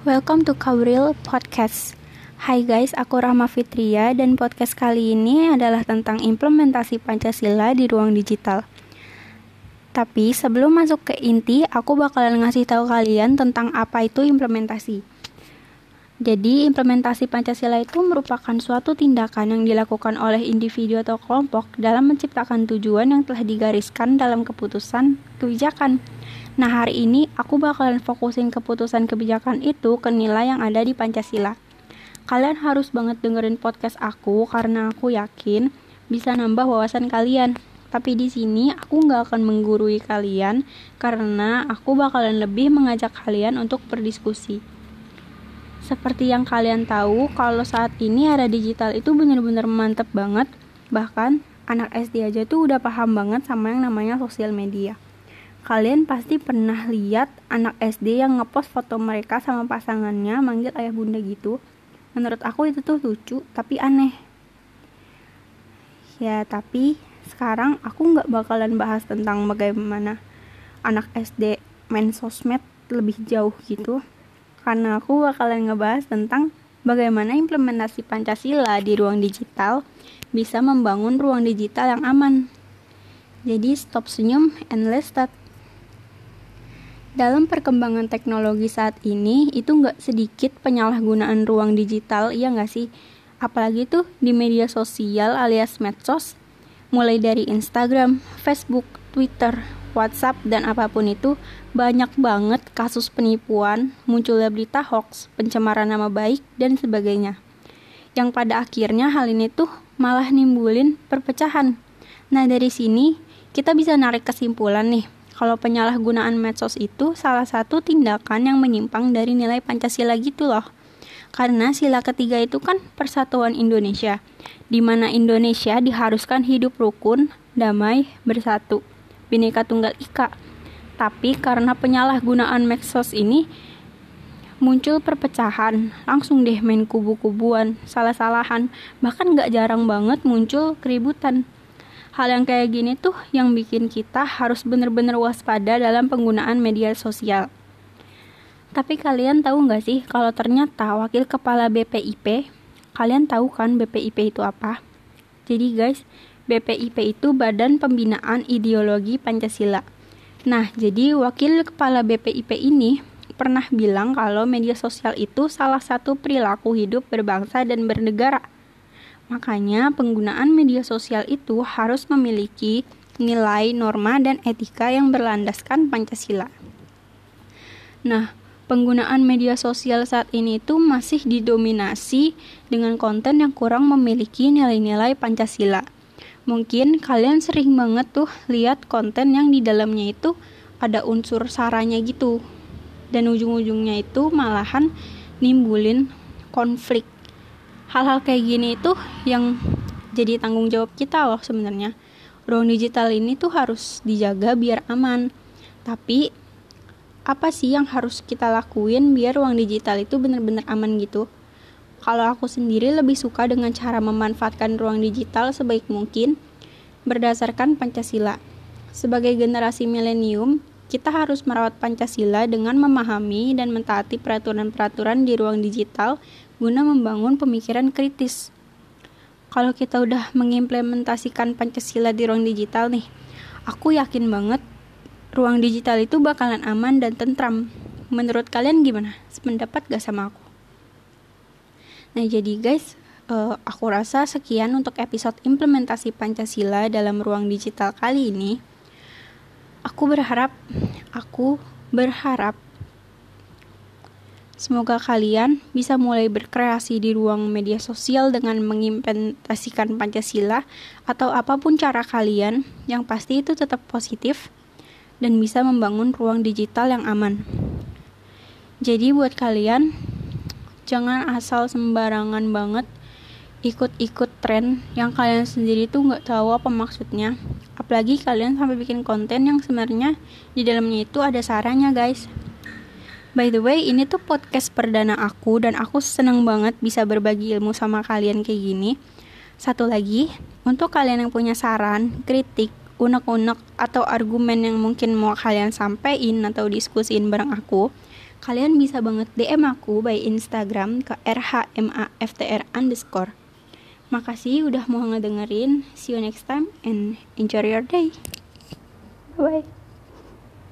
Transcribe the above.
Welcome to Kauril Podcast. Hai guys, aku Rahma Fitria dan podcast kali ini adalah tentang implementasi Pancasila di ruang digital. Tapi sebelum masuk ke inti, aku bakalan ngasih tahu kalian tentang apa itu implementasi. Jadi, implementasi Pancasila itu merupakan suatu tindakan yang dilakukan oleh individu atau kelompok dalam menciptakan tujuan yang telah digariskan dalam keputusan kebijakan. Nah, hari ini aku bakalan fokusin keputusan kebijakan itu ke nilai yang ada di Pancasila. Kalian harus banget dengerin podcast aku karena aku yakin bisa nambah wawasan kalian. Tapi di sini aku nggak akan menggurui kalian karena aku bakalan lebih mengajak kalian untuk berdiskusi. Seperti yang kalian tahu, kalau saat ini era digital itu bener-bener mantep banget. Bahkan anak SD aja tuh udah paham banget sama yang namanya sosial media. Kalian pasti pernah lihat anak SD yang ngepost foto mereka sama pasangannya manggil ayah bunda gitu. Menurut aku itu tuh lucu tapi aneh. Ya tapi sekarang aku nggak bakalan bahas tentang bagaimana anak SD main sosmed lebih jauh gitu. Karena aku bakalan ngebahas tentang bagaimana implementasi Pancasila di ruang digital bisa membangun ruang digital yang aman. Jadi stop senyum and let's start. Dalam perkembangan teknologi saat ini, itu nggak sedikit penyalahgunaan ruang digital, iya nggak sih? Apalagi tuh di media sosial alias medsos, mulai dari Instagram, Facebook, Twitter, WhatsApp, dan apa pun itu, banyak banget kasus penipuan, munculnya berita hoax, pencemaran nama baik, dan sebagainya. Yang pada akhirnya hal ini tuh malah nimbulin perpecahan. Nah dari sini, kita bisa narik kesimpulan nih, kalau penyalahgunaan medsos itu salah satu tindakan yang menyimpang dari nilai Pancasila gitu loh. Karena sila ketiga itu kan persatuan Indonesia, di mana Indonesia diharuskan hidup rukun, damai, bersatu, bineka tunggal ika. Tapi karena penyalahgunaan medsos ini muncul perpecahan, langsung deh main kubu-kubuan, salah-salahan, bahkan gak jarang banget muncul keributan. Hal yang kayak gini tuh yang bikin kita harus bener-bener waspada dalam penggunaan media sosial. Tapi kalian tahu nggak sih kalau ternyata wakil kepala BPIP, kalian tahu kan BPIP itu apa? Jadi guys, BPIP itu Badan Pembinaan Ideologi Pancasila. Nah, jadi wakil kepala BPIP ini pernah bilang kalau media sosial itu salah satu perilaku hidup berbangsa dan bernegara. Makanya, penggunaan media sosial itu harus memiliki nilai, norma, dan etika yang berlandaskan Pancasila. Nah, penggunaan media sosial saat ini itu masih didominasi dengan konten yang kurang memiliki nilai-nilai Pancasila. Mungkin kalian sering banget tuh lihat konten yang di dalamnya itu ada unsur saranya gitu. Dan ujung-ujungnya itu malahan nimbulin konflik hal-hal kayak gini itu yang jadi tanggung jawab kita loh sebenarnya. Ruang digital ini tuh harus dijaga biar aman. Tapi apa sih yang harus kita lakuin biar ruang digital itu benar-benar aman gitu? Kalau aku sendiri lebih suka dengan cara memanfaatkan ruang digital sebaik mungkin berdasarkan Pancasila. Sebagai generasi milenium kita harus merawat Pancasila dengan memahami dan mentaati peraturan-peraturan di ruang digital guna membangun pemikiran kritis. Kalau kita udah mengimplementasikan Pancasila di ruang digital nih, aku yakin banget ruang digital itu bakalan aman dan tentram. Menurut kalian gimana? Sependapat gak sama aku? Nah jadi guys, uh, aku rasa sekian untuk episode implementasi Pancasila dalam ruang digital kali ini aku berharap aku berharap Semoga kalian bisa mulai berkreasi di ruang media sosial dengan mengimplementasikan Pancasila atau apa pun cara kalian, yang pasti itu tetap positif dan bisa membangun ruang digital yang aman. Jadi buat kalian, jangan asal sembarangan banget ikut-ikut tren yang kalian sendiri tuh nggak tahu apa maksudnya apalagi kalian sampai bikin konten yang sebenarnya di dalamnya itu ada sarannya guys by the way ini tuh podcast perdana aku dan aku seneng banget bisa berbagi ilmu sama kalian kayak gini satu lagi untuk kalian yang punya saran kritik unek-unek atau argumen yang mungkin mau kalian sampaikan atau diskusiin bareng aku kalian bisa banget DM aku by Instagram ke rhmaftr underscore. Makasih udah mau ngedengerin. See you next time and enjoy your day. Bye-bye.